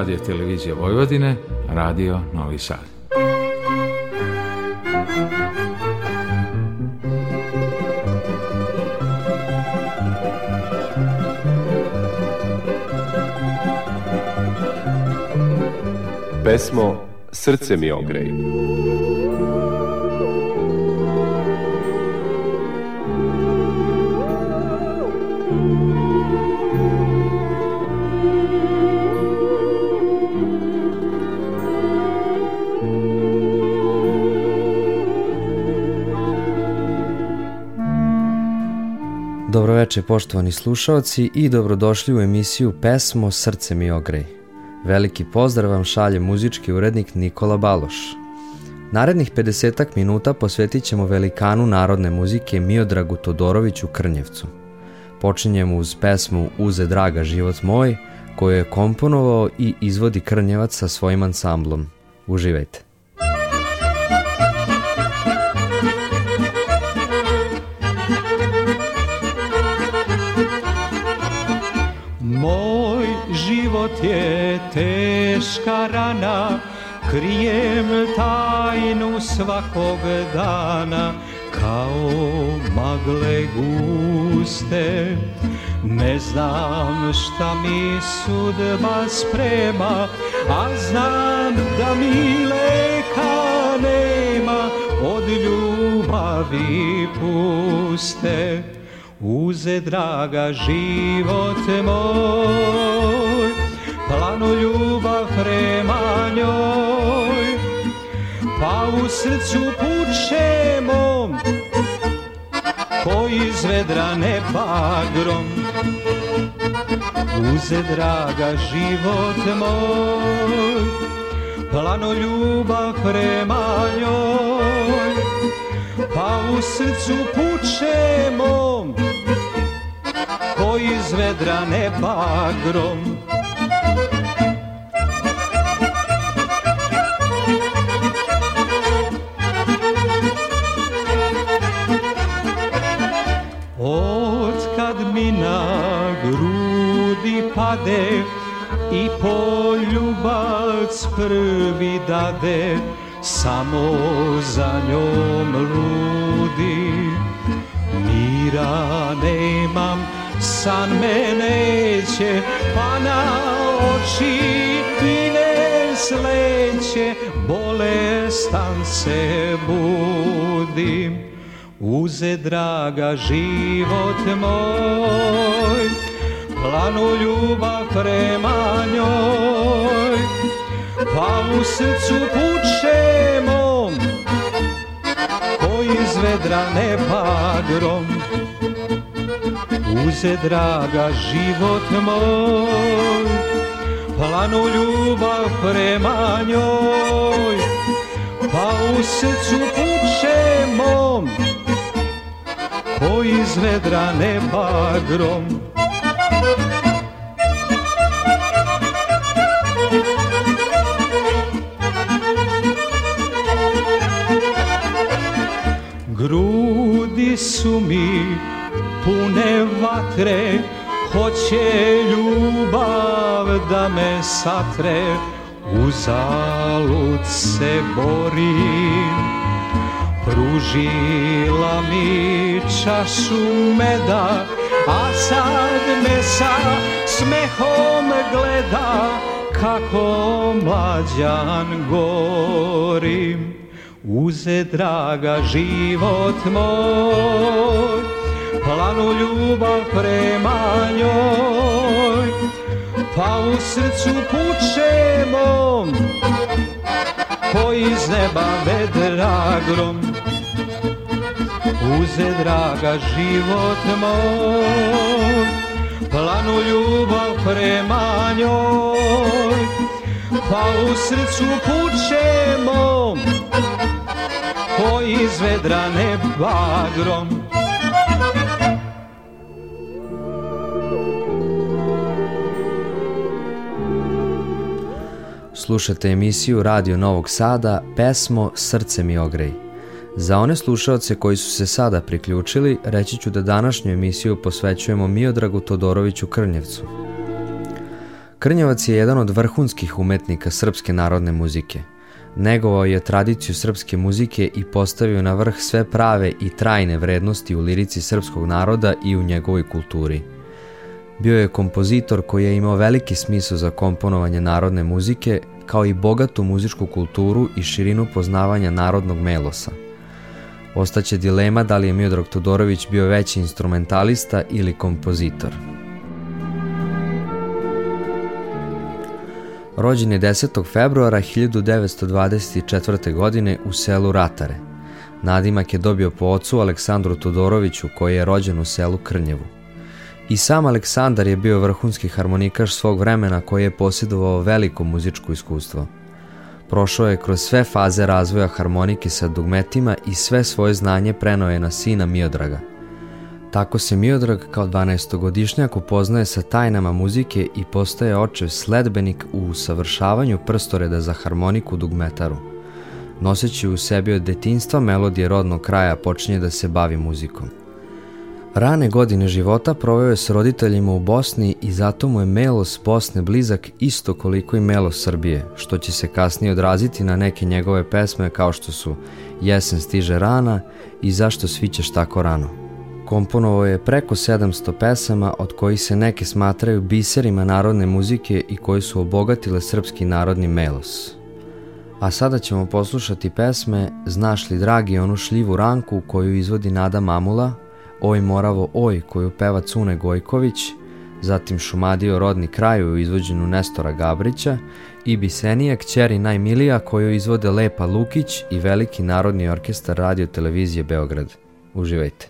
radio televizije Vojvodine, radio Novi Sad. Pesmo Srce mi ogrej. veče poštovani slušaoci i dobrodošli u emisiju Pesmo Srce mi ogrej. Veliki pozdrav vam šalje muzički urednik Nikola Baloš. Narednih 50 minuta posvetit ćemo velikanu narodne muzike Miodragu Todoroviću Krnjevcu. Počinjemo uz pesmu Uze draga život moj, koju je komponovao i izvodi Krnjevac sa svojim ansamblom. Uživajte! svakog dana kao magle guste Ne znam šta mi sudba sprema A znam da mi leka nema Od ljubavi puste Uze draga život moj Planu ljubav prema njoj u srcu pučemo ko iz vedra ne bagrom uze draga život moj plano ljubav prema njoj pa u srcu pučemo ko iz vedra ne bagrom poljubac prvi dade, samo za njom ludi. Mira nemam, san me neće, pa na oči i ne sleće, bolestan se budim. Uze draga život moj, planu ljubav prema njoj pa u srcu puče mom ko iz vedra ne bagrom uze draga život moj planu ljubav prema njoj pa u srcu puče mom ko iz vedra ne bagrom su mi pune vatre, hoće ljubav da me satre, uzalud se borim. Pružila mi čašu meda, a sad me sa smehom gleda kako mlađan gorim. Uze draga život moj, planu ljubav prema njoj, pa u srcu puče mom, koji iz neba vedra grom. Uze draga život moj, planu ljubav prema njoj, pa u srcu puče mom, ko iz vedra ne bagrom Slušate emisiju Radio Novog Sada, pesmo Srce mi ogrej. Za one slušalce koji su se sada priključili, reći ću da današnju emisiju posvećujemo Miodragu Todoroviću Krnjevcu. Krnjevac je jedan od vrhunskih umetnika srpske narodne muzike – negovao je tradiciju srpske muzike i postavio na vrh sve prave i trajne vrednosti u lirici srpskog naroda i u njegovoj kulturi. Bio je kompozitor koji je imao veliki smisao za komponovanje narodne muzike, kao i bogatu muzičku kulturu i širinu poznavanja narodnog melosa. Ostaće dilema da li je Miodrag Todorović bio veći instrumentalista ili kompozitor. Rođen je 10. februara 1924. godine u selu Ratare. Nadimak je dobio po ocu Aleksandru Todoroviću koji je rođen u selu Krnjevu. I sam Aleksandar je bio vrhunski harmonikaš svog vremena koji je posjedovao veliko muzičko iskustvo. Prošao je kroz sve faze razvoja harmonike sa dugmetima i sve svoje znanje prenao je na sina Miodraga. Tako se Miodrag kao 12-godišnjak upoznaje sa tajnama muzike i postaje očev sledbenik u savršavanju prstoreda za harmoniku dugmetaru. Noseći u sebi od detinstva melodije rodnog kraja počinje da se bavi muzikom. Rane godine života proveo je s roditeljima u Bosni i zato mu je Melos Bosne blizak isto koliko i Melos Srbije, što će se kasnije odraziti na neke njegove pesme kao što su Jesen stiže rana i Zašto svićeš tako rano komponovao je preko 700 pesama od kojih se neke smatraju biserima narodne muzike i koji su obogatile srpski narodni melos. A sada ćemo poslušati pesme Znaš li dragi onu šljivu ranku koju izvodi Nada Mamula, Oj Moravo Oj koju peva Cune Gojković, zatim Šumadio rodni kraju u izvođenu Nestora Gabrića i Bisenija kćeri najmilija koju izvode Lepa Lukić i Veliki narodni orkestar radio televizije Beograd. Uživajte!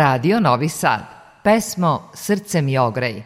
Radio Novi Sad. Pesmo Srce mi ogrej.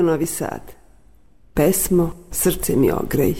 Radio Novi Sad. Pesmo Srce mi ogrej.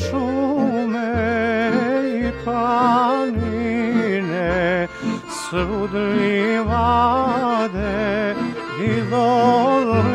šume i planine, svud livade i dole.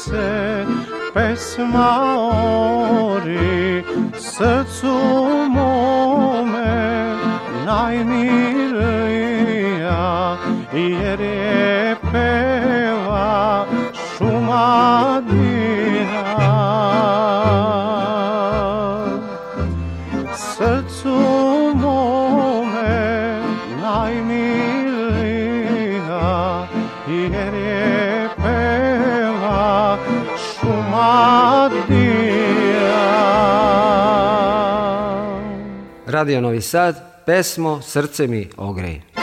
se pesma ori srcu mome najmije Radio Novi Sad, pesmo Srce mi ogrej.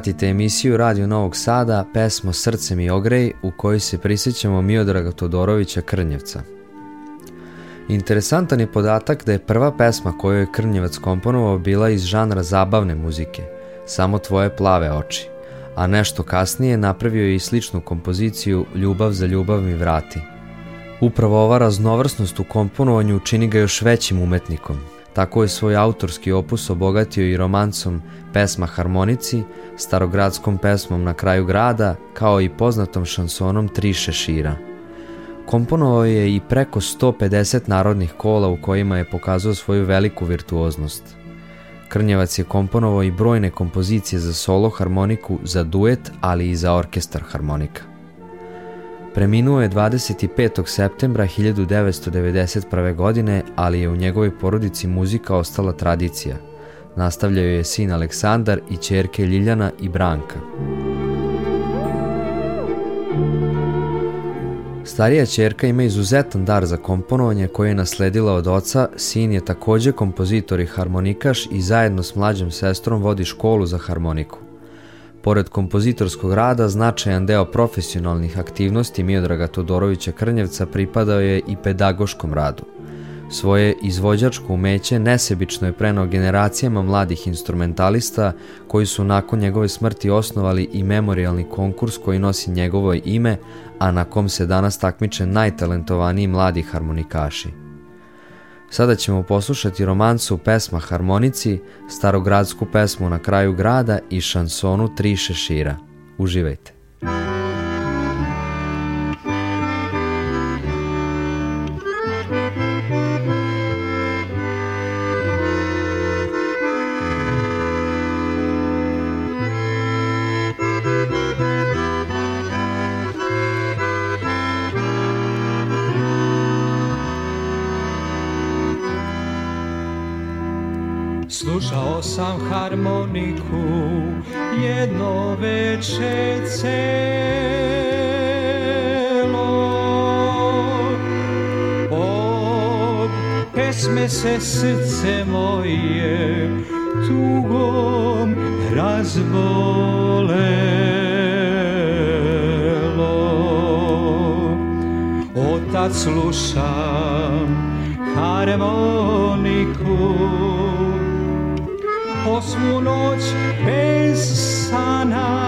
Pratite emisiju Radio Novog Sada pesmo Srce mi ogrej u kojoj se prisjećamo Miodraga Todorovića Krnjevca. Interesantan je podatak da je prva pesma koju je Krnjevac komponovao bila iz žanra zabavne muzike, Samo tvoje plave oči, a nešto kasnije napravio je i sličnu kompoziciju Ljubav za ljubav mi vrati. Upravo ova raznovrsnost u komponovanju čini ga još većim umetnikom – Tako je svoj autorski opus obogatio i romancom Pesma harmonici, starogradskom pesmom Na kraju grada, kao i poznatom šansonom Tri šešira. Komponovao je i preko 150 narodnih kola u kojima je pokazao svoju veliku virtuoznost. Krnjevac je komponovao i brojne kompozicije za solo harmoniku, za duet, ali i za orkestar harmonika. Preminuo je 25. septembra 1991. godine, ali je u njegovoj porodici muzika ostala tradicija. Nastavljaju je sin Aleksandar i čerke Ljiljana i Branka. Starija čerka ima izuzetan dar za komponovanje koji je nasledila od oca, sin je takođe kompozitor i harmonikaš i zajedno s mlađom sestrom vodi školu za harmoniku. Pored kompozitorskog rada, značajan deo profesionalnih aktivnosti Miodraga Todorovića Krnjevca pripadao je i pedagoškom radu. Svoje izvođačko umeće nesebično je preno generacijama mladih instrumentalista koji su nakon njegove smrti osnovali i memorialni konkurs koji nosi njegovo ime, a na kom se danas takmiče najtalentovaniji mladi harmonikaši. Sada ćemo poslušati romancu pesma Harmonici, starogradsku pesmu Na kraju grada i šansonu Tri šešira. Uživajte! rád slušam harmoniku Osmu noć bez sana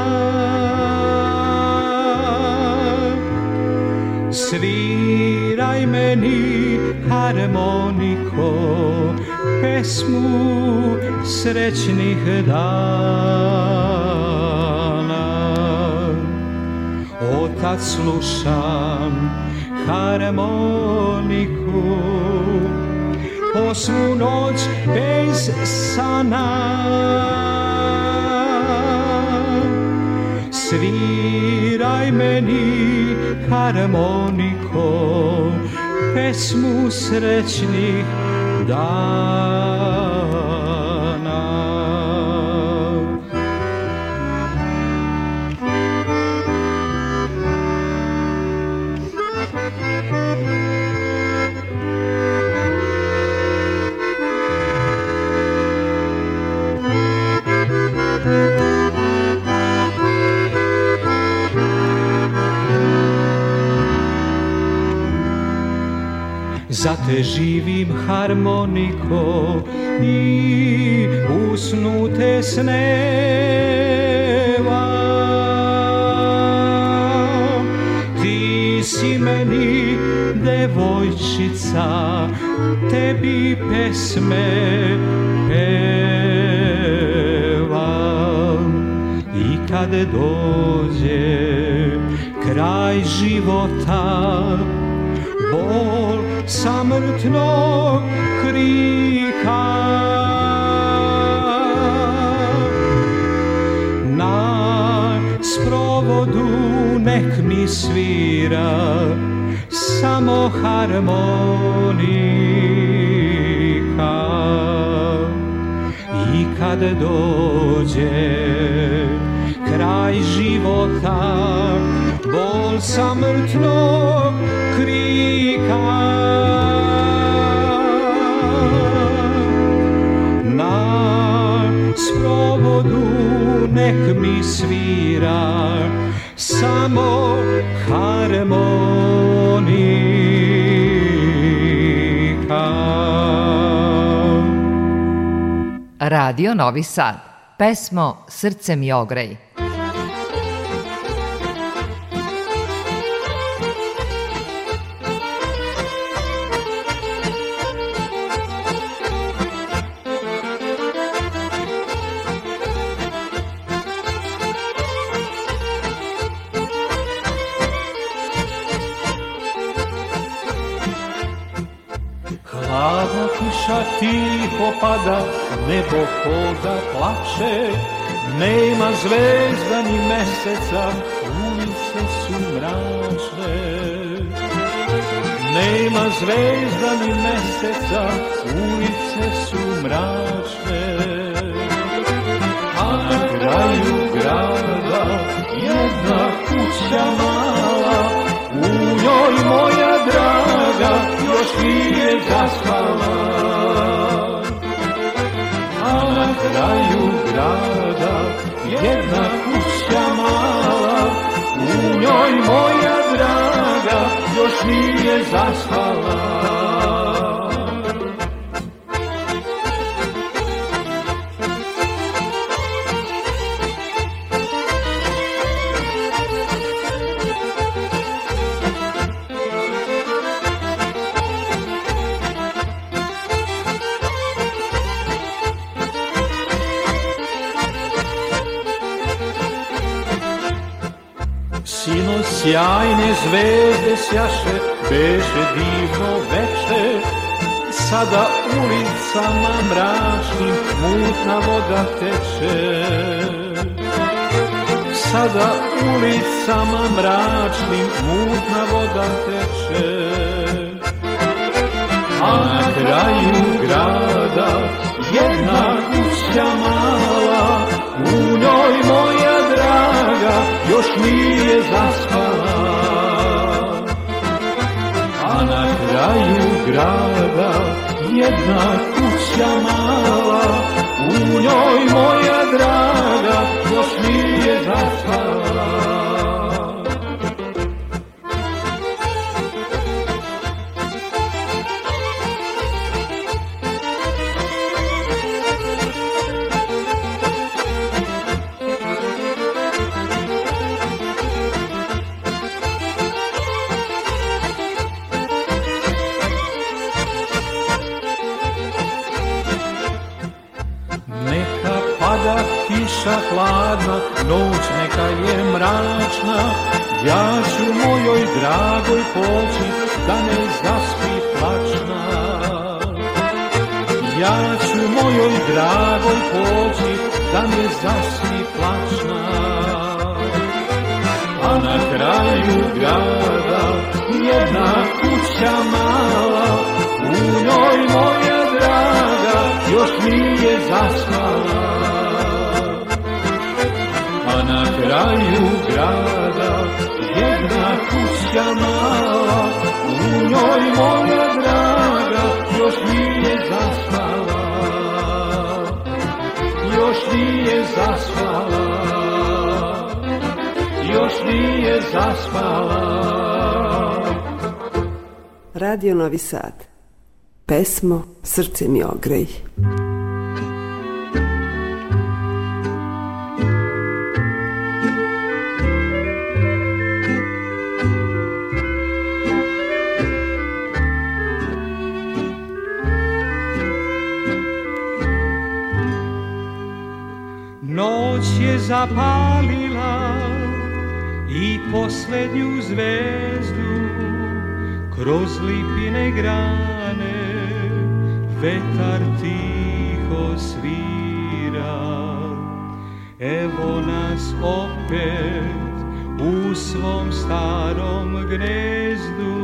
Sviraj meni harmoniko Pesmu srećnih dana Otac slušam harmoniku Po noć bez sana Sviraj meni harmoniko Pesmu srećnih dana Sa te živim harmoniko i usnute sneva Ti si meni devojčica, tebi pesme pevam I kad dođe kraj života životnog krika Na sprovodu nek mi svira samo harmonika I kad dođe kraj života Bol samrtnog melodiju nek mi svira samo harmonika. Radio Novi Sad. Pesmo Srcem mi ogrej. tiho pada, nebo hoda plače, nema zvezda ni meseca, ulice su mračne. Nema zvezda ni meseca, ulice su mračne. A na kraju grada jedna kuća mala, u njoj moja draga, još je zaspala A na kraju grada jedna kuća mala U njoj moja draga još nije zaspala Sjajne zvezde sjaše, beše divno veče, sada ulicama mračnim mutna voda teče. Sada ulicama mračnim mutna voda teče. A na kraju grada jedna kuća mala u njoj moja draga još nije zaspala a na kraju grada jedna kuća mala u njoj moja draga još nije zaspala noć neka je mračna, ja ću mojoj dragoj poći, da ne zaspi plačna. Ja ću mojoj dragoj poći, da ne zaspi plačna. A na kraju grada jedna kuća mala, u njoj moja draga još nije zaspala kraju grada jedna kuća mala, u njoj moja draga još nije zaspala, još nije zaspala, još nije zaspala. Radio Novi Sad. Pesmo Srce mi ogrej. zapalila i poslednju zvezdu kroz lipine grane vetar tiho svira evo nas opet u svom starom gnezdu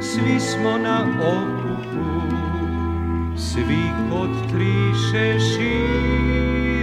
svi smo na okupu svi kod tri šešira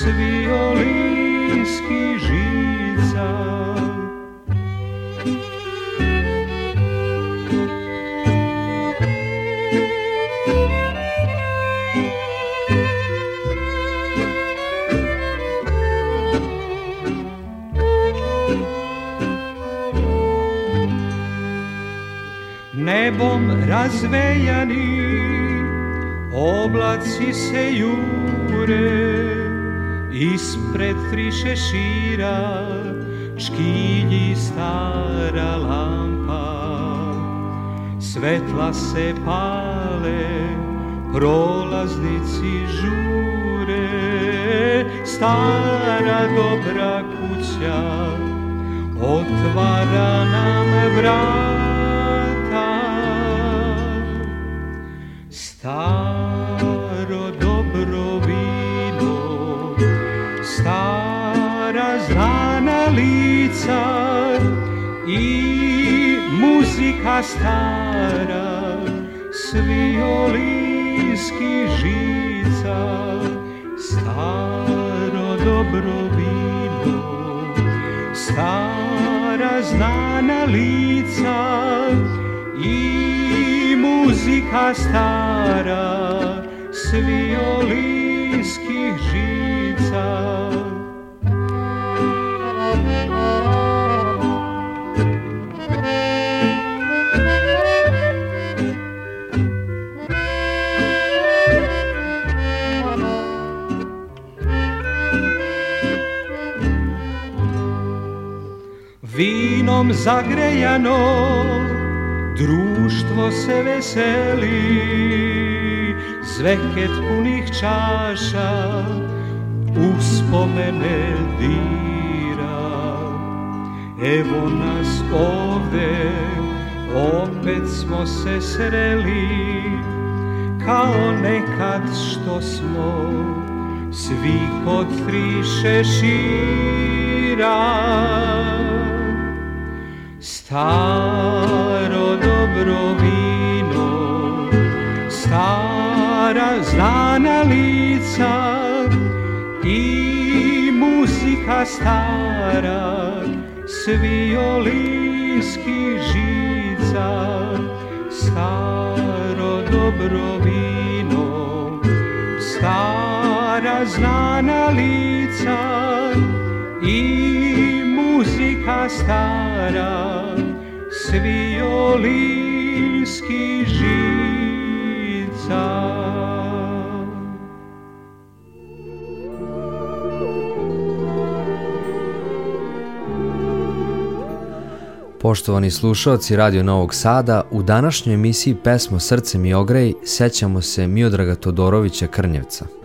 s žica nebom razvejani, oblaci se jure, ispred tri šira škýdi stara lampa svetla se pale prolaznici žure stara dobra kuća otvara nam vrata stara srca i muzika stara s violinskih žica staro dobro vino stara znana lica i muzika stara s violinskih zagrejano društvo se veseli Zveket punih čaša uspomene dira Evo nas ovde opet smo se sreli Kao nekad što smo svi pod tri šešira Staro dobro vino, stara znana lica i muzika stara s violinskih žica. Staro dobro vino, stara znana lica i muzika stara violinskih žica. Poštovani slušalci Radio Novog Sada, u današnjoj emisiji Pesmo Srce mi ogrej sećamo se Miodraga Todorovića Krnjevca –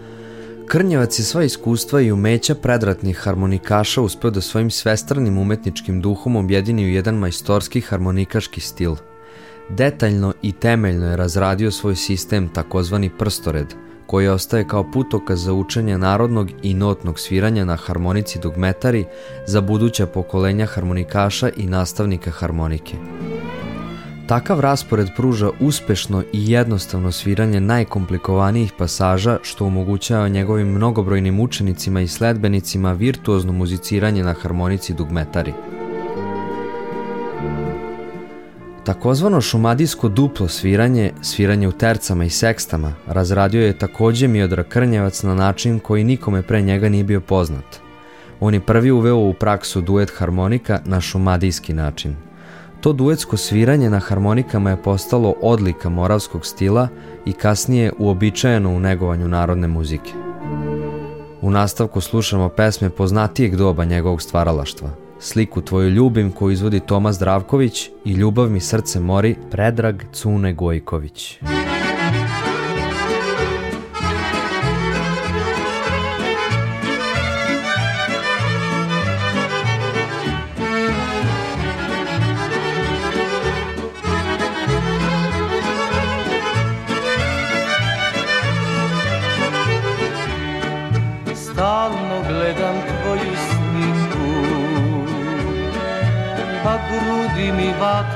Krnjevac je sva iskustva i umeća predratnih harmonikaša uspeo da svojim svestranim umetničkim duhom objedini u jedan majstorski harmonikaški stil. Detaljno i temeljno je razradio svoj sistem, takozvani prstored, koji ostaje kao putokaz za učenje narodnog i notnog sviranja na harmonici dugmetari za buduća pokolenja harmonikaša i nastavnika harmonike. Takav raspored pruža uspešno i jednostavno sviranje najkomplikovanijih pasaža što omogućava njegovim mnogobrojnim učenicima i sledbenicima virtuozno muziciranje na harmonici dugmetari. Takozvano šumadijsko duplo sviranje, sviranje u tercama i sekstama, razradio je takođe Miodrag Krnjevac na način koji nikome pre njega nije bio poznat. On je prvi uveo u praksu duet harmonika na šumadijski način – To duetsko sviranje na harmonikama je postalo odlika moravskog stila i kasnije uobičajeno u negovanju narodne muzike. U nastavku slušamo pesme poznatijeg doba njegovog stvaralaštva. Sliku Tvoju ljubim koju izvodi Tomas Dravković i Ljubav mi srce mori Predrag Cune Gojković. Muzika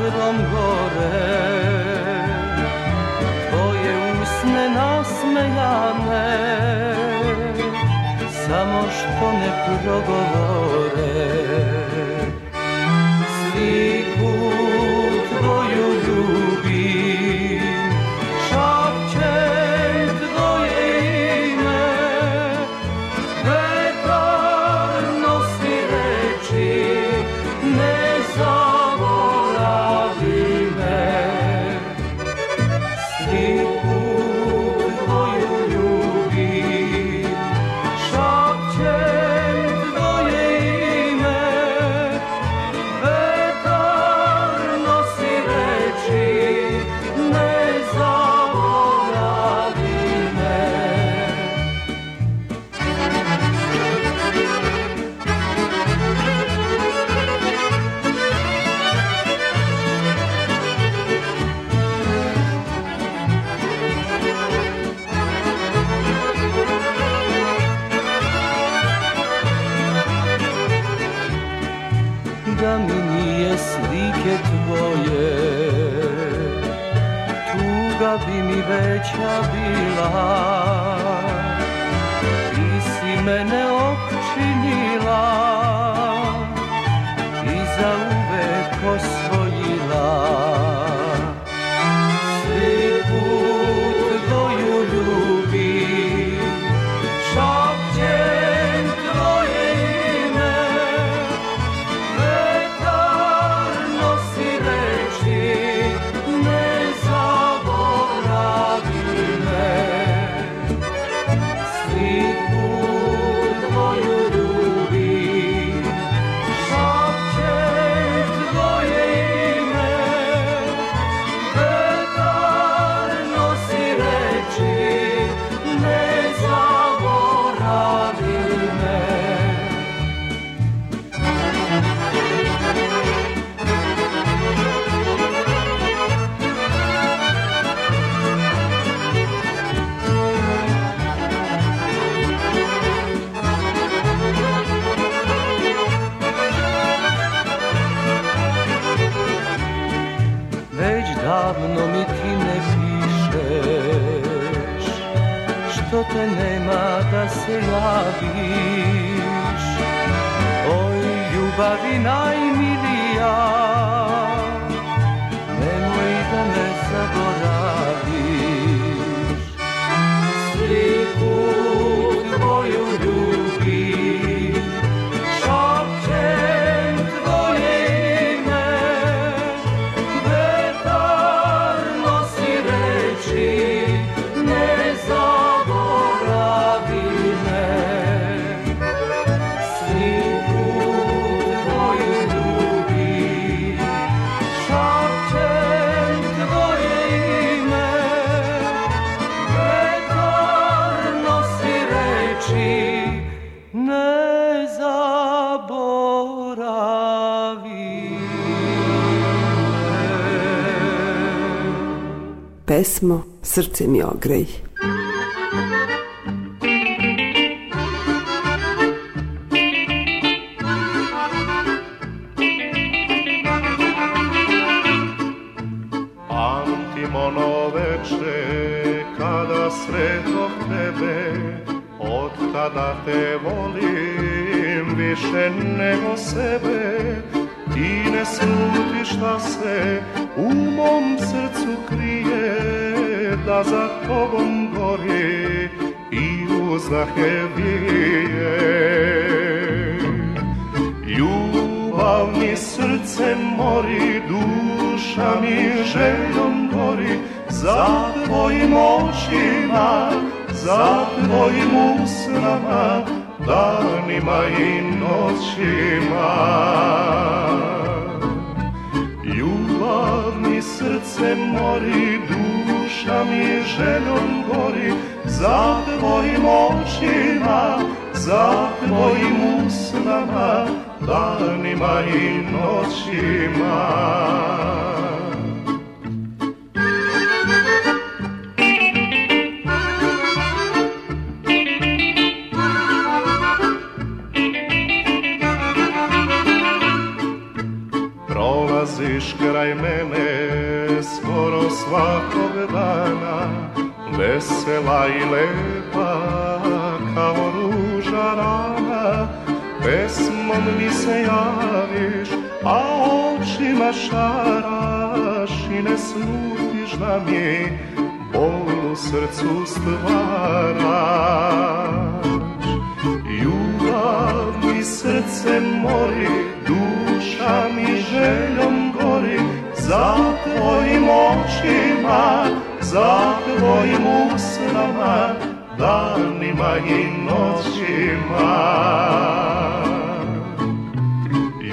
vedrom gore Tvoje usne nasmejane Samo što ne progovore Pavinay pesmo Srce mi ogrej. željom gori za tvojim očima, za tvojim usnama, danima i noćima. Ljubav mi srce mori, duša mi željom gori, za tvojim očima, za tvojim usnama, danima i noćima. svakog dana Vesela i lepa kao ruža rana Pesmom mi se javiš, a očima šaraš I ne slutiš da mi bol u srcu stvaraš Ljubav mi srce mori, duša mi željom gori Za tvojim očima, za tvojim usnama, danima i noćima.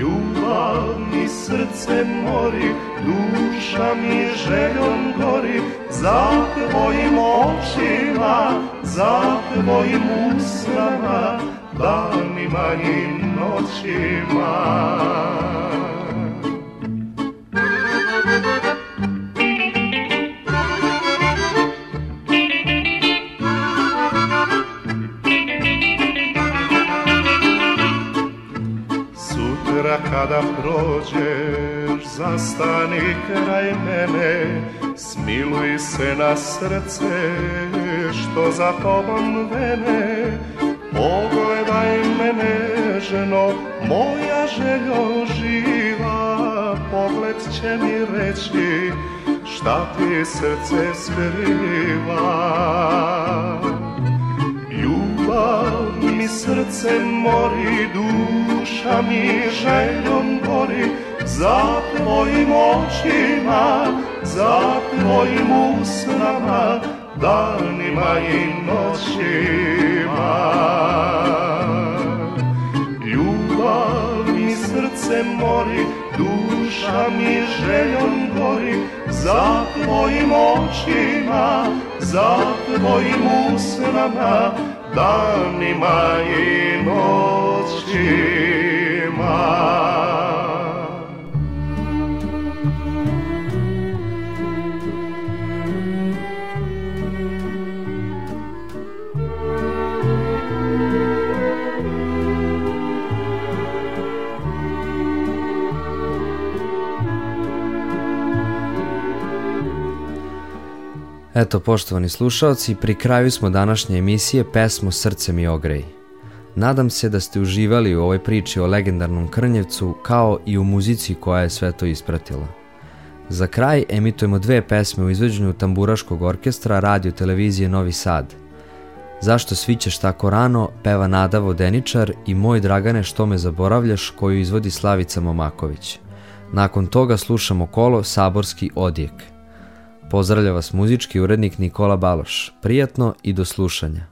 Ljubav mi srce mori, duša mi željom gori, za tvojim očima, za tvojim usnama, danima i noćima. dođeš, zastani kraj mene, smiluj se na srce što za tobom vene, pogledaj mene ženo, moja željo živa, pogled će mi reći šta ti srce skriva. Ljubav srce mori, duša mi željom gori, za tvojim očima, za tvojim usnama, danima i noćima. Ljubav mi srce mori, duša mi željom gori, za tvojim očima, za tvojim usnama, dla mnie mojej Eto, poštovani slušalci, pri kraju smo današnje emisije Pesmo Srce mi ogrej. Nadam se da ste uživali u ovoj priči o legendarnom Krnjevcu kao i u muzici koja je sve to ispratila. Za kraj emitujemo dve pesme u izveđenju tamburaškog orkestra radio televizije Novi Sad. Zašto svićeš tako rano peva Nada Vodeničar i Moj Dragane što me zaboravljaš koju izvodi Slavica Momaković. Nakon toga slušamo kolo Saborski odjek. Pozdravlja vas muzički urednik Nikola Baloš. Prijatno i do slušanja.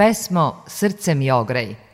pesmo Srcem jograj.